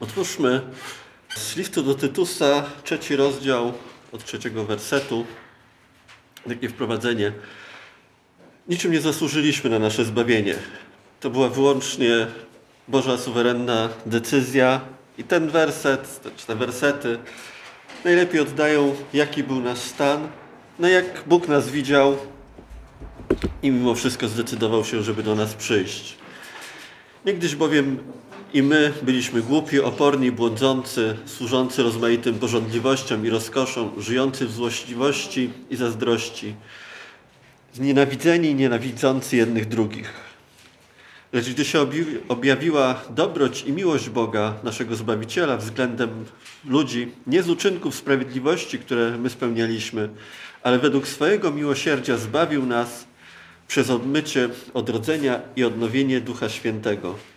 Otwórzmy z listu do Tytusa, trzeci rozdział od trzeciego wersetu. Takie wprowadzenie. Niczym nie zasłużyliśmy na nasze zbawienie. To była wyłącznie Boża suwerenna decyzja i ten werset, czy te wersety najlepiej oddają, jaki był nasz stan, no jak Bóg nas widział i mimo wszystko zdecydował się, żeby do nas przyjść. Niegdyś bowiem i my byliśmy głupi, oporni, błądzący, służący rozmaitym porządliwościom i rozkoszom, żyjący w złośliwości i zazdrości, znienawidzeni i nienawidzący jednych drugich. Lecz gdy się objawiła dobroć i miłość Boga, naszego Zbawiciela względem ludzi, nie z uczynków sprawiedliwości, które my spełnialiśmy, ale według swojego miłosierdzia zbawił nas przez odmycie odrodzenia i odnowienie Ducha Świętego,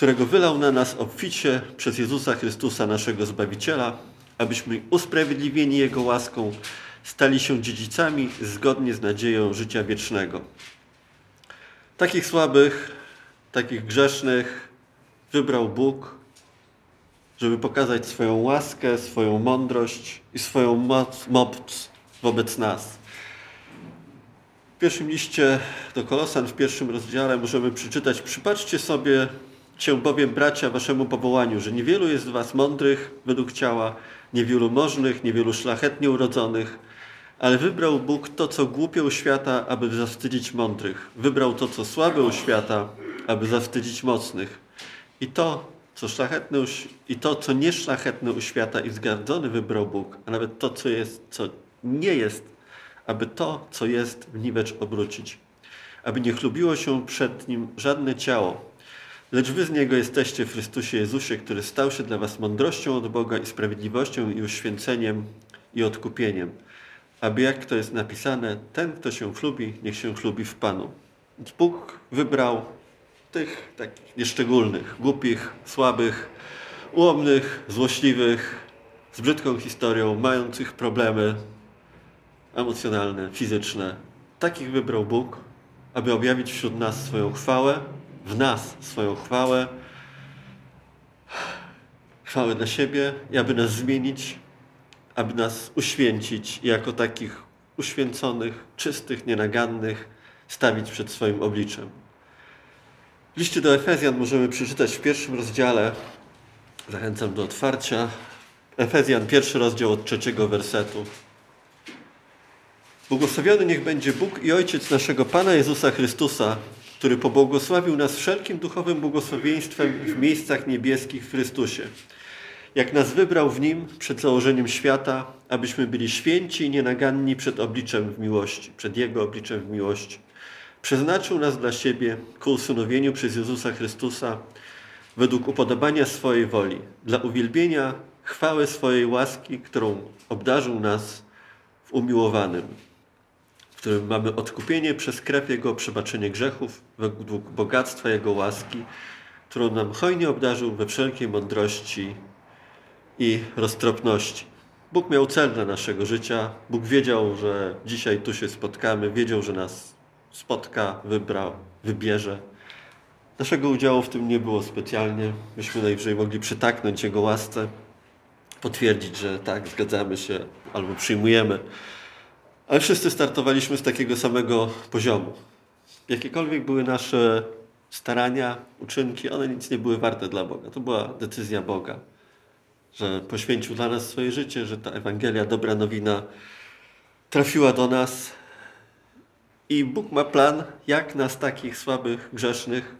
którego wylał na nas obficie przez Jezusa Chrystusa, naszego Zbawiciela, abyśmy usprawiedliwieni Jego łaską stali się dziedzicami zgodnie z nadzieją życia wiecznego. Takich słabych, takich grzesznych wybrał Bóg, żeby pokazać swoją łaskę, swoją mądrość i swoją moc, moc wobec nas. W pierwszym liście do Kolosan, w pierwszym rozdziale możemy przeczytać Przypatrzcie sobie się bowiem, bracia, waszemu powołaniu, że niewielu jest z was mądrych według ciała, niewielu możnych, niewielu szlachetnie urodzonych, ale wybrał Bóg to, co głupie u świata, aby zawstydzić mądrych. Wybrał to, co słabe u świata, aby zawstydzić mocnych. I to, co szlachetne i to, co nieszlachetne u świata i zgardzony wybrał Bóg, a nawet to, co jest, co nie jest, aby to, co jest, w niwecz obrócić. Aby nie chlubiło się przed Nim żadne ciało, lecz wy z Niego jesteście w Chrystusie Jezusie, który stał się dla was mądrością od Boga i sprawiedliwością i uświęceniem i odkupieniem. Aby jak to jest napisane, ten, kto się chlubi, niech się chlubi w Panu. Bóg wybrał tych takich nieszczególnych, głupich, słabych, ułomnych, złośliwych, z brzydką historią, mających problemy, emocjonalne, fizyczne. Takich wybrał Bóg, aby objawić wśród nas swoją chwałę, w nas swoją chwałę, chwałę dla siebie i aby nas zmienić, aby nas uświęcić jako takich uświęconych, czystych, nienagannych stawić przed swoim obliczem. W liście do Efezjan możemy przeczytać w pierwszym rozdziale, zachęcam do otwarcia, Efezjan, pierwszy rozdział od trzeciego wersetu. Błogosławiony niech będzie Bóg i Ojciec naszego Pana Jezusa Chrystusa, który pobłogosławił nas wszelkim duchowym błogosławieństwem w miejscach niebieskich w Chrystusie. Jak nas wybrał w Nim przed założeniem świata, abyśmy byli święci i nienaganni przed obliczem w miłości, przed Jego obliczem w miłości. Przeznaczył nas dla siebie ku usynowieniu przez Jezusa Chrystusa według upodobania swojej woli, dla uwielbienia chwały swojej łaski, którą obdarzył nas w umiłowanym którym mamy odkupienie przez krew Jego, przebaczenie grzechów, według bogactwa Jego łaski, którą nam hojnie obdarzył we wszelkiej mądrości i roztropności. Bóg miał cel dla naszego życia. Bóg wiedział, że dzisiaj tu się spotkamy, wiedział, że nas spotka, wybrał, wybierze. Naszego udziału w tym nie było specjalnie. Myśmy najwyżej mogli przytaknąć Jego łasce, potwierdzić, że tak, zgadzamy się albo przyjmujemy. Ale wszyscy startowaliśmy z takiego samego poziomu. Jakiekolwiek były nasze starania, uczynki, one nic nie były warte dla Boga. To była decyzja Boga, że poświęcił dla nas swoje życie, że ta Ewangelia, dobra nowina trafiła do nas. I Bóg ma plan, jak nas takich słabych, grzesznych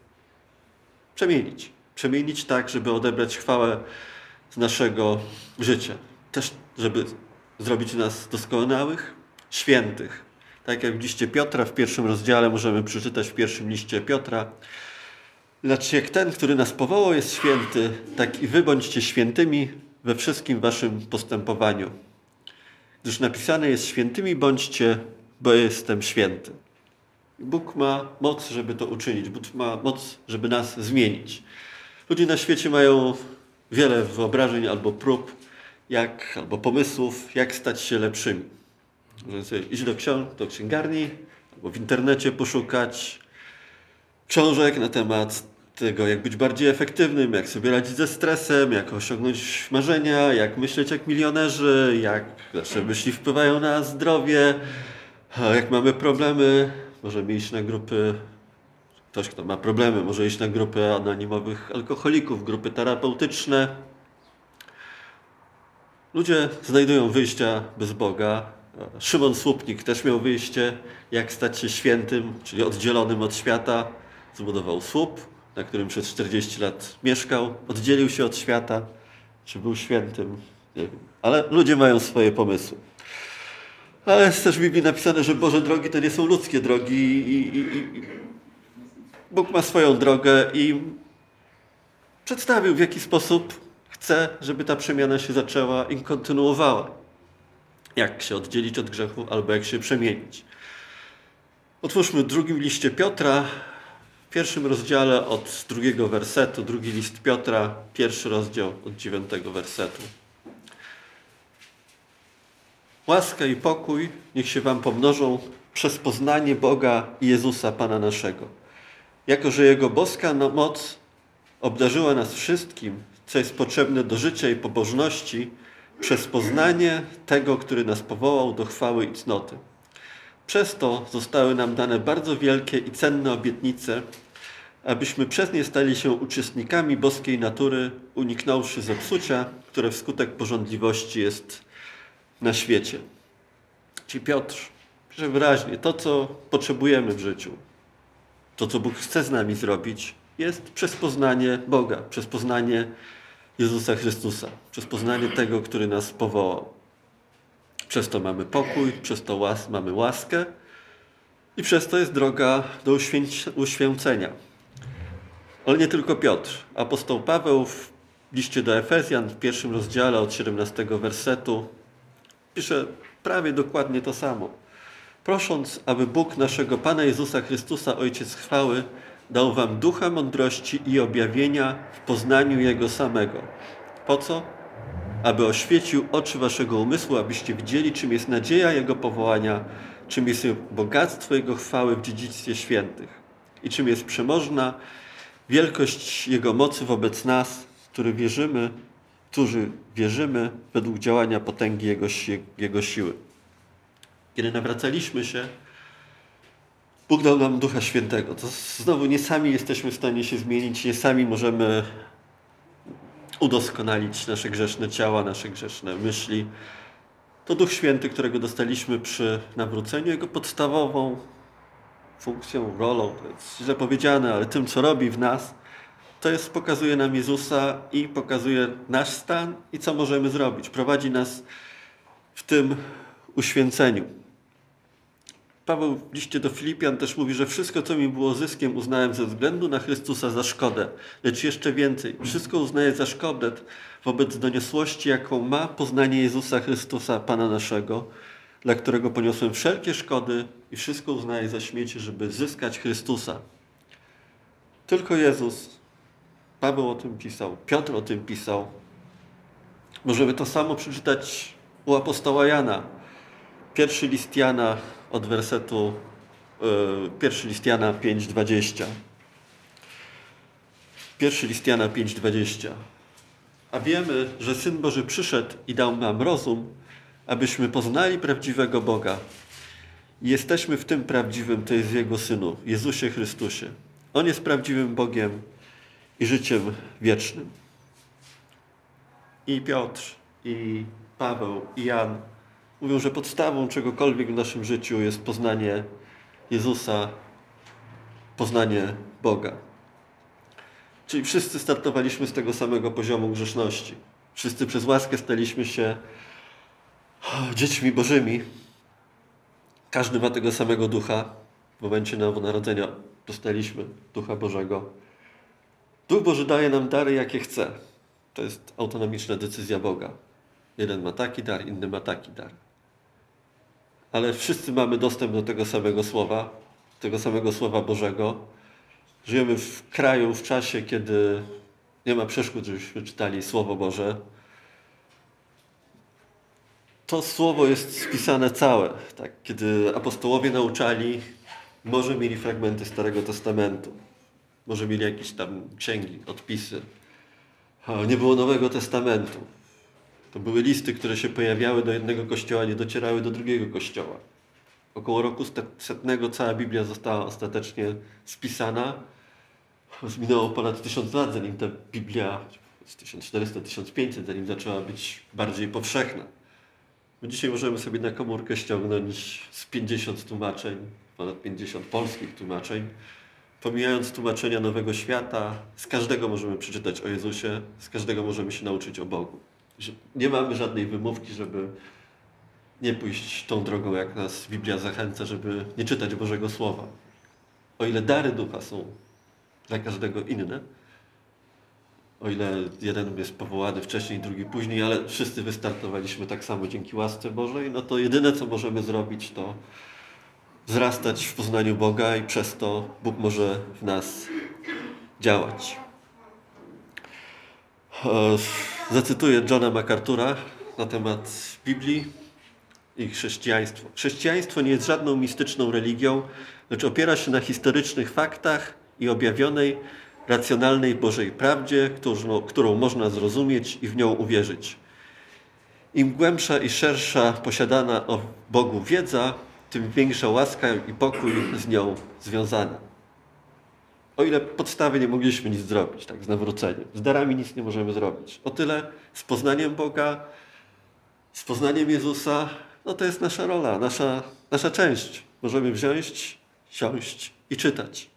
przemienić. Przemienić tak, żeby odebrać chwałę z naszego życia. Też, żeby zrobić nas doskonałych, świętych. Tak jak w liście Piotra w pierwszym rozdziale możemy przeczytać w pierwszym liście Piotra. Lecz jak ten, który nas powołał jest święty, tak i wy bądźcie świętymi we wszystkim waszym postępowaniu. Gdyż napisane jest świętymi bądźcie, bo jestem święty. Bóg ma moc, żeby to uczynić. Bóg ma moc, żeby nas zmienić. Ludzie na świecie mają wiele wyobrażeń albo prób, jak, albo pomysłów, jak stać się lepszymi. Można sobie iść do, książ do księgarni albo w internecie poszukać książek na temat tego, jak być bardziej efektywnym, jak sobie radzić ze stresem, jak osiągnąć marzenia, jak myśleć jak milionerzy, jak nasze myśli wpływają na zdrowie, jak mamy problemy, możemy iść na grupy, ktoś kto ma problemy, może iść na grupy anonimowych alkoholików, grupy terapeutyczne. Ludzie znajdują wyjścia bez Boga. Szymon Słupnik też miał wyjście, jak stać się świętym, czyli oddzielonym od świata. Zbudował słup, na którym przez 40 lat mieszkał, oddzielił się od świata, czy był świętym, nie wiem. Ale ludzie mają swoje pomysły. Ale jest też w Biblii napisane, że Boże drogi to nie są ludzkie drogi i, i, i Bóg ma swoją drogę i przedstawił w jaki sposób chce, żeby ta przemiana się zaczęła i kontynuowała. Jak się oddzielić od grzechu albo jak się przemienić. Otwórzmy drugim liście Piotra, w pierwszym rozdziale od drugiego wersetu, drugi list Piotra, pierwszy rozdział od dziewiątego wersetu. Łaska i pokój niech się Wam pomnożą przez poznanie Boga i Jezusa Pana naszego. Jako, że Jego boska moc obdarzyła nas wszystkim, co jest potrzebne do życia i pobożności, przez poznanie tego, który nas powołał do chwały i cnoty. Przez to zostały nam dane bardzo wielkie i cenne obietnice, abyśmy przez nie stali się uczestnikami boskiej natury, uniknąwszy zepsucia, które wskutek porządliwości jest na świecie. Ci Piotr pisze wyraźnie, to co potrzebujemy w życiu, to co Bóg chce z nami zrobić, jest przez poznanie Boga, przez poznanie Jezusa Chrystusa, przez poznanie tego, który nas powołał. Przez to mamy pokój, przez to łas mamy łaskę i przez to jest droga do uświęcenia. Ale nie tylko Piotr. Apostoł Paweł w liście do Efezjan w pierwszym rozdziale od 17 wersetu pisze prawie dokładnie to samo. Prosząc, aby Bóg naszego Pana Jezusa Chrystusa, Ojciec chwały, dał wam ducha mądrości i objawienia w poznaniu Jego samego. Po co? Aby oświecił oczy waszego umysłu, abyście widzieli, czym jest nadzieja Jego powołania, czym jest bogactwo Jego chwały w dziedzictwie świętych i czym jest przemożna wielkość Jego mocy wobec nas, który wierzymy, którzy wierzymy według działania potęgi Jego, Jego siły. Kiedy nawracaliśmy się, Bóg dał nam Ducha Świętego. To znowu nie sami jesteśmy w stanie się zmienić, nie sami możemy udoskonalić nasze grzeszne ciała, nasze grzeszne myśli. To Duch Święty, którego dostaliśmy przy nawróceniu, jego podstawową funkcją, rolą, to jest źle powiedziane, ale tym, co robi w nas, to jest pokazuje nam Jezusa i pokazuje nasz stan i co możemy zrobić. Prowadzi nas w tym uświęceniu. Paweł w liście do Filipian też mówi, że wszystko, co mi było zyskiem, uznałem ze względu na Chrystusa za szkodę. Lecz jeszcze więcej, wszystko uznaję za szkodę wobec doniosłości, jaką ma poznanie Jezusa Chrystusa, Pana naszego, dla którego poniosłem wszelkie szkody i wszystko uznaję za śmiecie, żeby zyskać Chrystusa. Tylko Jezus, Paweł o tym pisał, Piotr o tym pisał. Możemy to samo przeczytać u apostoła Jana. Pierwszy list Jana od wersetu, yy, pierwszy list Jana 5,20. Pierwszy list Jana 5,20. A wiemy, że Syn Boży przyszedł i dał nam rozum, abyśmy poznali prawdziwego Boga. Jesteśmy w tym prawdziwym, to jest Jego Synu, Jezusie Chrystusie. On jest prawdziwym Bogiem i życiem wiecznym. I Piotr, i Paweł, i Jan mówią, że podstawą czegokolwiek w naszym życiu jest poznanie Jezusa, poznanie Boga. Czyli wszyscy startowaliśmy z tego samego poziomu grzeszności. Wszyscy przez łaskę staliśmy się dziećmi Bożymi. Każdy ma tego samego ducha. W momencie nowonarodzenia dostaliśmy ducha Bożego. Duch Boży daje nam dary, jakie chce. To jest autonomiczna decyzja Boga. Jeden ma taki dar, inny ma taki dar. Ale wszyscy mamy dostęp do tego samego słowa, tego samego słowa Bożego. Żyjemy w kraju, w czasie, kiedy nie ma przeszkód, żebyśmy czytali Słowo Boże. To słowo jest spisane całe. Tak? Kiedy apostołowie nauczali, może mieli fragmenty Starego Testamentu. Może mieli jakieś tam księgi, odpisy. Nie było Nowego Testamentu. To były listy, które się pojawiały do jednego kościoła, nie docierały do drugiego kościoła. Około roku setnego cała Biblia została ostatecznie spisana. Minęło ponad tysiąc lat, zanim ta Biblia, 1400-1500, zanim zaczęła być bardziej powszechna. My dzisiaj możemy sobie na komórkę ściągnąć z 50 tłumaczeń, ponad 50 polskich tłumaczeń. Pomijając tłumaczenia Nowego Świata, z każdego możemy przeczytać o Jezusie, z każdego możemy się nauczyć o Bogu. Nie mamy żadnej wymówki, żeby nie pójść tą drogą, jak nas Biblia zachęca, żeby nie czytać Bożego Słowa. O ile dary ducha są dla każdego inne, o ile jeden jest powołany wcześniej, drugi później, ale wszyscy wystartowaliśmy tak samo dzięki łasce Bożej, no to jedyne, co możemy zrobić, to wzrastać w poznaniu Boga i przez to Bóg może w nas działać. Zacytuję Johna MacArthur'a na temat Biblii i chrześcijaństwo. Chrześcijaństwo nie jest żadną mistyczną religią, lecz opiera się na historycznych faktach i objawionej, racjonalnej Bożej prawdzie, którą, którą można zrozumieć i w nią uwierzyć. Im głębsza i szersza posiadana o Bogu wiedza, tym większa łaska i pokój z nią związana. O ile podstawy nie mogliśmy nic zrobić, tak, z nawróceniem. Z darami nic nie możemy zrobić. O tyle z poznaniem Boga, z poznaniem Jezusa, no to jest nasza rola, nasza, nasza część. Możemy wziąć, siąść i czytać.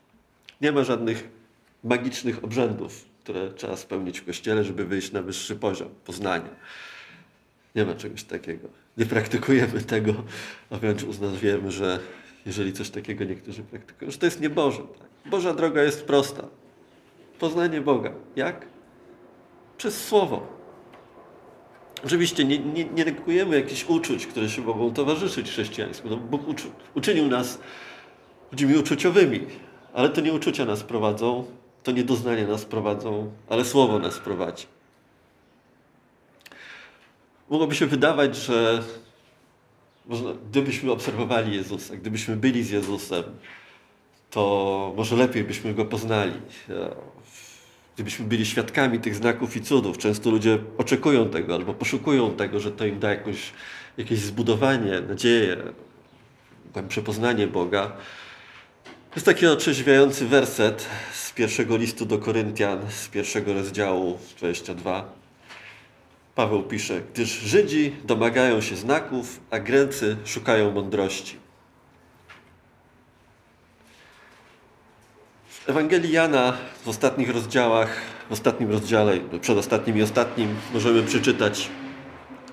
Nie ma żadnych magicznych obrzędów, które trzeba spełnić w kościele, żeby wyjść na wyższy poziom poznania. Nie ma czegoś takiego. Nie praktykujemy tego, a wręcz uznajemy, że jeżeli coś takiego niektórzy praktykują, że to jest nieboże. Tak? Boża droga jest prosta. Poznanie Boga. Jak? Przez Słowo. Oczywiście nie, nie, nie negujemy jakichś uczuć, które się mogą towarzyszyć chrześcijaństwu. No, Bóg uczy, uczynił nas ludźmi uczuciowymi, ale to nie uczucia nas prowadzą, to nie doznania nas prowadzą, ale Słowo nas prowadzi. Mogłoby się wydawać, że można, gdybyśmy obserwowali Jezusa, gdybyśmy byli z Jezusem, to może lepiej byśmy Go poznali. Gdybyśmy byli świadkami tych znaków i cudów. Często ludzie oczekują tego albo poszukują tego, że to im da jakąś, jakieś zbudowanie, nadzieję, głębsze poznanie Boga. Jest taki otrzeźwiający werset z pierwszego listu do Koryntian, z pierwszego rozdziału 22. Paweł pisze, gdyż Żydzi domagają się znaków, a Grecy szukają mądrości. Ewangelii Jana w ostatnich rozdziałach, w ostatnim rozdziale, przedostatnim i ostatnim możemy przeczytać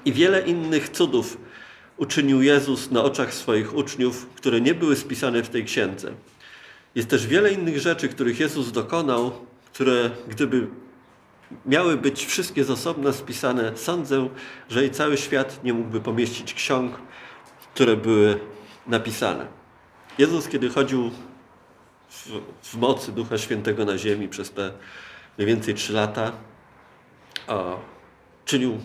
i wiele innych cudów uczynił Jezus na oczach swoich uczniów, które nie były spisane w tej księdze. Jest też wiele innych rzeczy, których Jezus dokonał, które gdyby miały być wszystkie z osobna spisane, sądzę, że i cały świat nie mógłby pomieścić ksiąg, które były napisane. Jezus, kiedy chodził w, w mocy Ducha Świętego na ziemi przez te mniej więcej trzy lata, a, czynił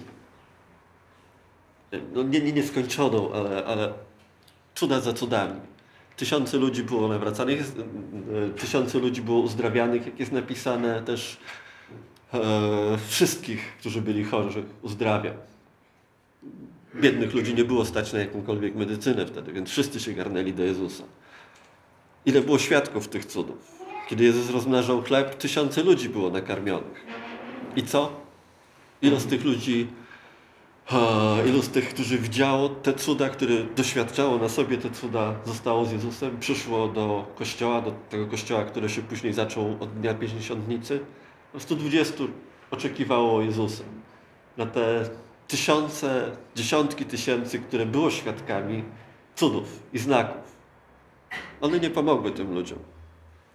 no nie, nie nieskończoną, ale, ale cuda za cudami. Tysiące ludzi było nawracanych, tysiące ludzi było uzdrawianych, jak jest napisane też e, wszystkich, którzy byli chorzy, uzdrawiał. Biednych ludzi nie było stać na jakąkolwiek medycynę wtedy, więc wszyscy się garnęli do Jezusa. Ile było świadków tych cudów? Kiedy Jezus rozmnażał chleb, tysiące ludzi było nakarmionych. I co? Ilu z tych ludzi, ilu z tych, którzy widziało te cuda, które doświadczało na sobie te cuda, zostało z Jezusem, przyszło do kościoła, do tego kościoła, który się później zaczął od Dnia Pięćdziesiątnicy? 120 oczekiwało Jezusa. Na te tysiące, dziesiątki tysięcy, które było świadkami cudów i znaków. One nie pomogły tym ludziom.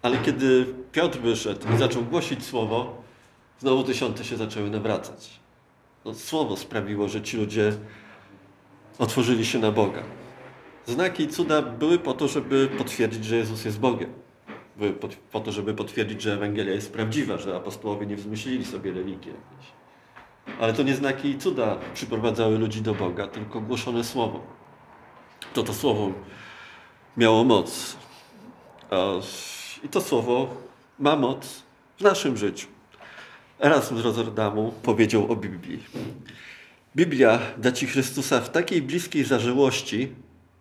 Ale kiedy Piotr wyszedł i zaczął głosić słowo, znowu tysiące się zaczęły nawracać. No, słowo sprawiło, że ci ludzie otworzyli się na Boga. Znaki i cuda były po to, żeby potwierdzić, że Jezus jest Bogiem po to, żeby potwierdzić, że Ewangelia jest prawdziwa, że apostołowie nie wymyślili sobie religii jakiejś. Ale to nie znaki i cuda przyprowadzały ludzi do Boga, tylko głoszone słowo. To to słowo miało moc. I to słowo ma moc w naszym życiu. Erasm z Rotterdamu powiedział o Biblii. Biblia da Ci Chrystusa w takiej bliskiej zażyłości,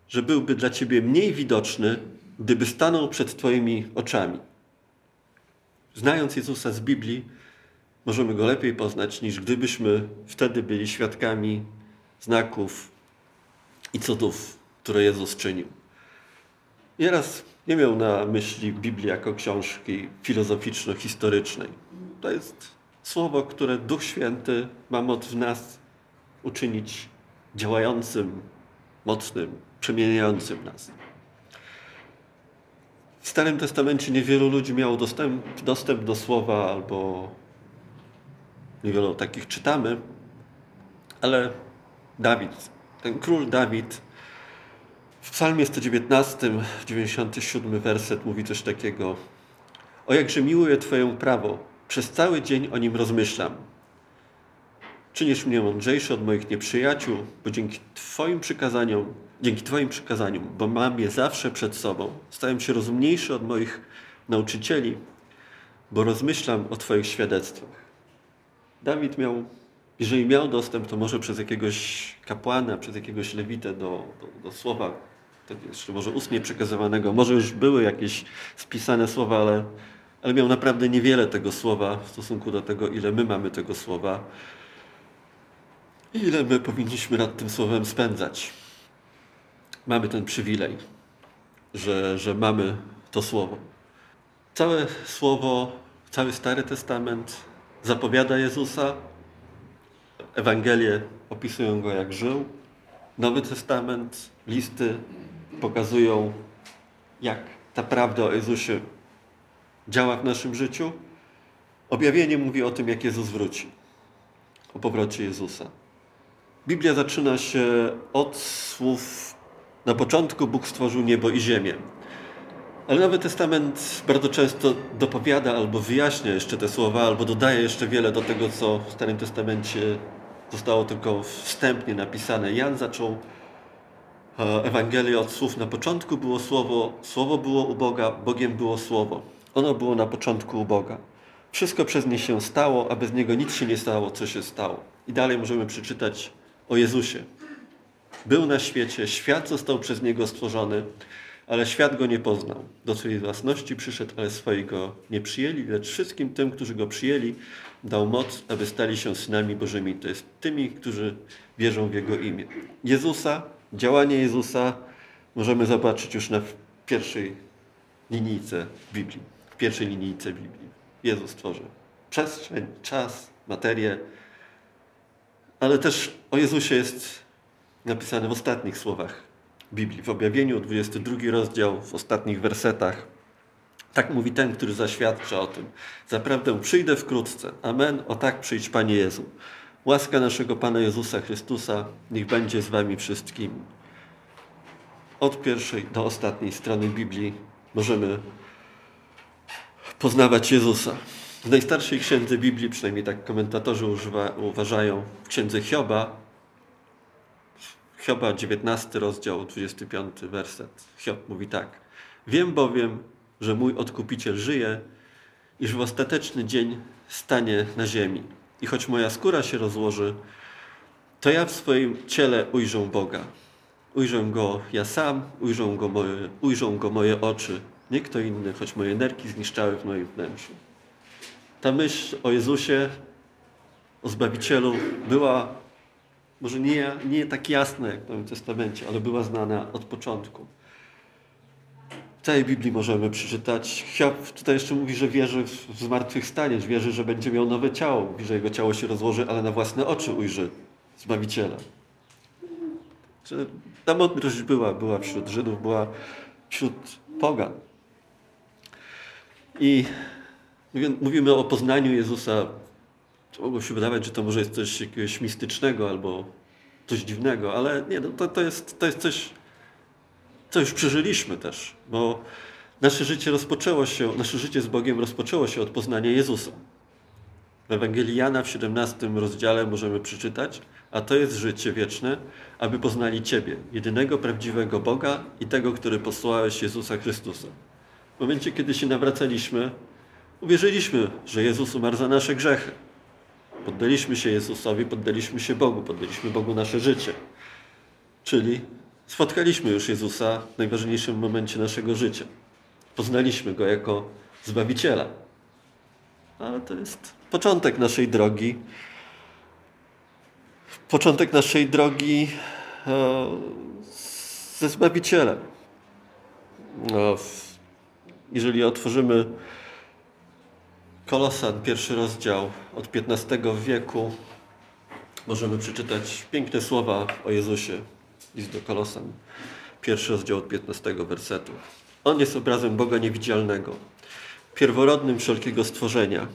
że byłby dla Ciebie mniej widoczny, gdyby stanął przed Twoimi oczami. Znając Jezusa z Biblii, możemy Go lepiej poznać, niż gdybyśmy wtedy byli świadkami znaków i cudów, które Jezus czynił. Nieraz nie miał na myśli Biblii jako książki filozoficzno-historycznej. To jest słowo, które Duch Święty ma moc w nas uczynić działającym, mocnym, przemieniającym nas. W Starym Testamencie niewielu ludzi miało dostęp, dostęp do słowa, albo niewielu takich czytamy, ale Dawid, ten król Dawid, w psalmie 119, 97 werset mówi coś takiego. O jakże miłuję Twoje prawo, przez cały dzień o nim rozmyślam. Czynisz mnie mądrzejszy od moich nieprzyjaciół, bo dzięki Twoim przykazaniom, dzięki Twoim przykazaniom, bo mam je zawsze przed sobą, stałem się rozumniejszy od moich nauczycieli, bo rozmyślam o Twoich świadectwach. Dawid miał, jeżeli miał dostęp, to może przez jakiegoś kapłana, przez jakiegoś lewitę do, do, do słowa, jeszcze może ustnie przekazywanego, może już były jakieś spisane słowa, ale, ale miał naprawdę niewiele tego słowa w stosunku do tego, ile my mamy tego słowa i ile my powinniśmy nad tym słowem spędzać. Mamy ten przywilej, że, że mamy to słowo. Całe słowo, cały Stary Testament zapowiada Jezusa. Ewangelie opisują go, jak żył. Nowy Testament, listy pokazują, jak ta prawda o Jezusie działa w naszym życiu. Objawienie mówi o tym, jak Jezus wróci, o powrocie Jezusa. Biblia zaczyna się od słów na początku Bóg stworzył niebo i ziemię. Ale Nowy Testament bardzo często dopowiada albo wyjaśnia jeszcze te słowa, albo dodaje jeszcze wiele do tego, co w Starym Testamencie zostało tylko wstępnie napisane. Jan zaczął e, Ewangelię od słów na początku było słowo, słowo było u Boga, Bogiem było słowo. Ono było na początku u Boga. Wszystko przez nie się stało, a bez niego nic się nie stało, co się stało. I dalej możemy przeczytać o Jezusie. Był na świecie, świat został przez Niego stworzony, ale świat Go nie poznał. Do swojej własności przyszedł, ale swojego nie przyjęli, lecz wszystkim tym, którzy Go przyjęli, dał moc, aby stali się synami Bożymi. To jest tymi, którzy wierzą w Jego imię. Jezusa, działanie Jezusa możemy zobaczyć już na pierwszej linijce Biblii. W pierwszej linijce Biblii. Jezus tworzy przestrzeń, czas, materię, ale też o Jezusie jest napisane w ostatnich słowach Biblii, w objawieniu, 22 rozdział, w ostatnich wersetach. Tak mówi ten, który zaświadcza o tym. Zaprawdę przyjdę wkrótce. Amen. O tak przyjdź, Panie Jezu. Łaska naszego Pana Jezusa Chrystusa niech będzie z Wami wszystkimi. Od pierwszej do ostatniej strony Biblii możemy poznawać Jezusa. W najstarszej księdze Biblii, przynajmniej tak komentatorzy używa, uważają, w księdze Hioba, Hioba 19 rozdział, 25 werset. Hiob mówi tak. Wiem bowiem, że mój Odkupiciel żyje i że w ostateczny dzień stanie na ziemi. I choć moja skóra się rozłoży, to ja w swoim ciele ujrzę Boga. Ujrzę Go ja sam, ujrzą Go moje, ujrzą go moje oczy, nie kto inny, choć moje nerki zniszczały w moim wnętrzu. Ta myśl o Jezusie, o Zbawicielu była może nie, nie tak jasna jak w Nowym Testamencie, ale była znana od początku. W całej Biblii możemy przeczytać. Hiob tutaj jeszcze mówi, że wierzy w zmartwychwstanie, wierzy, że będzie miał nowe ciało. Mówi, że jego ciało się rozłoży, ale na własne oczy ujrzy Zbawiciela. Że ta mądrość była, była wśród Żydów, była wśród pogan. I mówimy o poznaniu Jezusa mogło się wydawać, że to może jest coś jakiegoś mistycznego albo coś dziwnego, ale nie, no to, to, jest, to jest coś, co już przeżyliśmy też, bo nasze życie rozpoczęło się, nasze życie z Bogiem rozpoczęło się od poznania Jezusa. W Ewangelii Jana w 17 rozdziale możemy przeczytać, a to jest życie wieczne, aby poznali Ciebie, jedynego prawdziwego Boga i tego, który posłałeś Jezusa Chrystusa. W momencie, kiedy się nawracaliśmy, Uwierzyliśmy, że Jezus umarł za nasze grzechy. Poddaliśmy się Jezusowi, poddaliśmy się Bogu, poddaliśmy Bogu nasze życie. Czyli spotkaliśmy już Jezusa w najważniejszym momencie naszego życia. Poznaliśmy Go jako Zbawiciela. Ale to jest początek naszej drogi. Początek naszej drogi e, ze Zbawicielem. No, jeżeli otworzymy Kolosan, pierwszy rozdział od XV wieku, możemy przeczytać piękne słowa o Jezusie. List do Kolosan, pierwszy rozdział od 15 wersetu. On jest obrazem Boga niewidzialnego, pierworodnym wszelkiego stworzenia.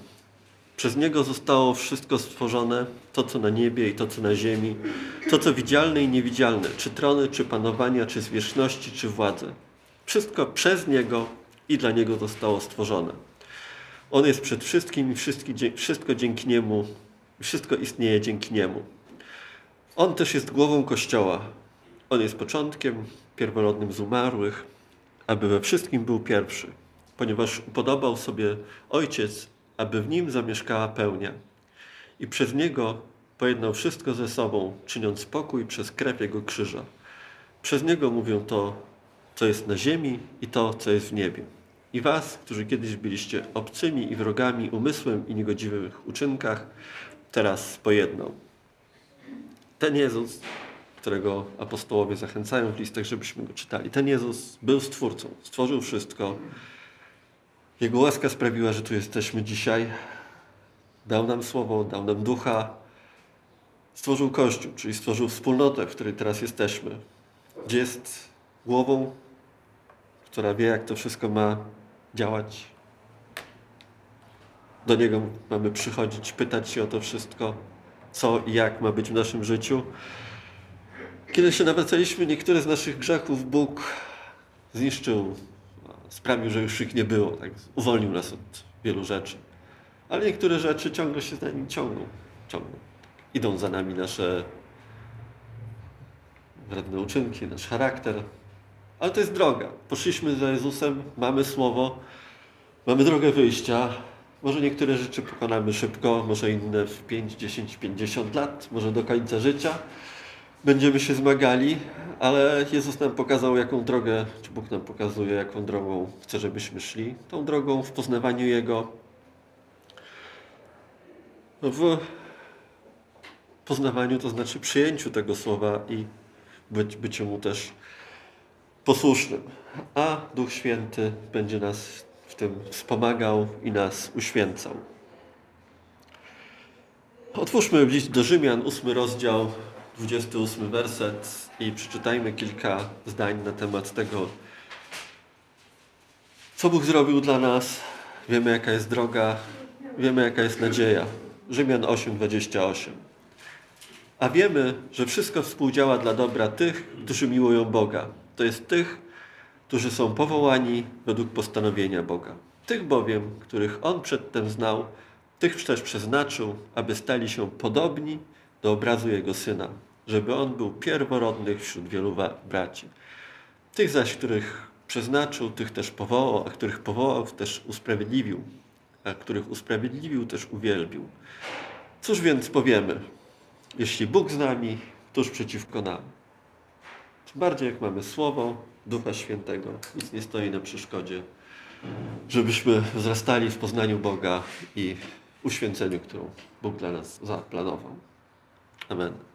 Przez Niego zostało wszystko stworzone, to co na niebie i to co na ziemi, to co widzialne i niewidzialne, czy trony, czy panowania, czy zwierzchności, czy władze. Wszystko przez Niego i dla Niego zostało stworzone. On jest przed wszystkim i wszystko dzięki Niemu, wszystko istnieje dzięki Niemu. On też jest głową Kościoła. On jest początkiem, pierworodnym z umarłych, aby we wszystkim był pierwszy, ponieważ upodobał sobie Ojciec, aby w nim zamieszkała pełnia. I przez Niego pojednał wszystko ze sobą, czyniąc pokój przez krew Jego krzyża. Przez Niego mówią to, co jest na ziemi i to, co jest w niebie. I was, którzy kiedyś byliście obcymi i wrogami umysłem i niegodziwych uczynkach, teraz pojednał. Ten Jezus, którego apostołowie zachęcają w listach, żebyśmy go czytali, ten Jezus był Stwórcą, stworzył wszystko. Jego łaska sprawiła, że tu jesteśmy dzisiaj. Dał nam słowo, dał nam ducha. Stworzył Kościół, czyli stworzył wspólnotę, w której teraz jesteśmy. Gdzie jest głową, która wie, jak to wszystko ma działać. Do Niego mamy przychodzić, pytać się o to wszystko, co i jak ma być w naszym życiu. Kiedy się nawracaliśmy, niektóre z naszych grzechów Bóg zniszczył, sprawił, że już ich nie było. Tak? Uwolnił nas od wielu rzeczy. Ale niektóre rzeczy ciągle się z nami ciągną. ciągną. Idą za nami nasze wredne uczynki, nasz charakter. Ale to jest droga. Poszliśmy za Jezusem, mamy słowo, mamy drogę wyjścia. Może niektóre rzeczy pokonamy szybko, może inne w 5, 10, 50 lat, może do końca życia. Będziemy się zmagali, ale Jezus nam pokazał, jaką drogę, czy Bóg nam pokazuje, jaką drogą chce, żebyśmy szli. Tą drogą w poznawaniu Jego, w poznawaniu, to znaczy przyjęciu tego słowa i być, byciu mu też posłusznym. A Duch Święty będzie nas w tym wspomagał i nas uświęcał. Otwórzmy list do Rzymian, ósmy rozdział, 28 werset i przeczytajmy kilka zdań na temat tego, co Bóg zrobił dla nas. Wiemy, jaka jest droga, wiemy, jaka jest nadzieja. Rzymian 8:28. A wiemy, że wszystko współdziała dla dobra tych, którzy miłują Boga. To jest tych, którzy są powołani według postanowienia Boga. Tych bowiem, których On przedtem znał, tych też przeznaczył, aby stali się podobni do obrazu Jego Syna, żeby On był pierworodny wśród wielu braci. Tych zaś, których przeznaczył, tych też powołał, a których powołał, też usprawiedliwił, a których usprawiedliwił, też uwielbił. Cóż więc powiemy? Jeśli Bóg z nami, któż przeciwko nam? Tym bardziej jak mamy Słowo Ducha Świętego, nic nie stoi na przeszkodzie, żebyśmy wzrastali w poznaniu Boga i uświęceniu, którą Bóg dla nas zaplanował. Amen.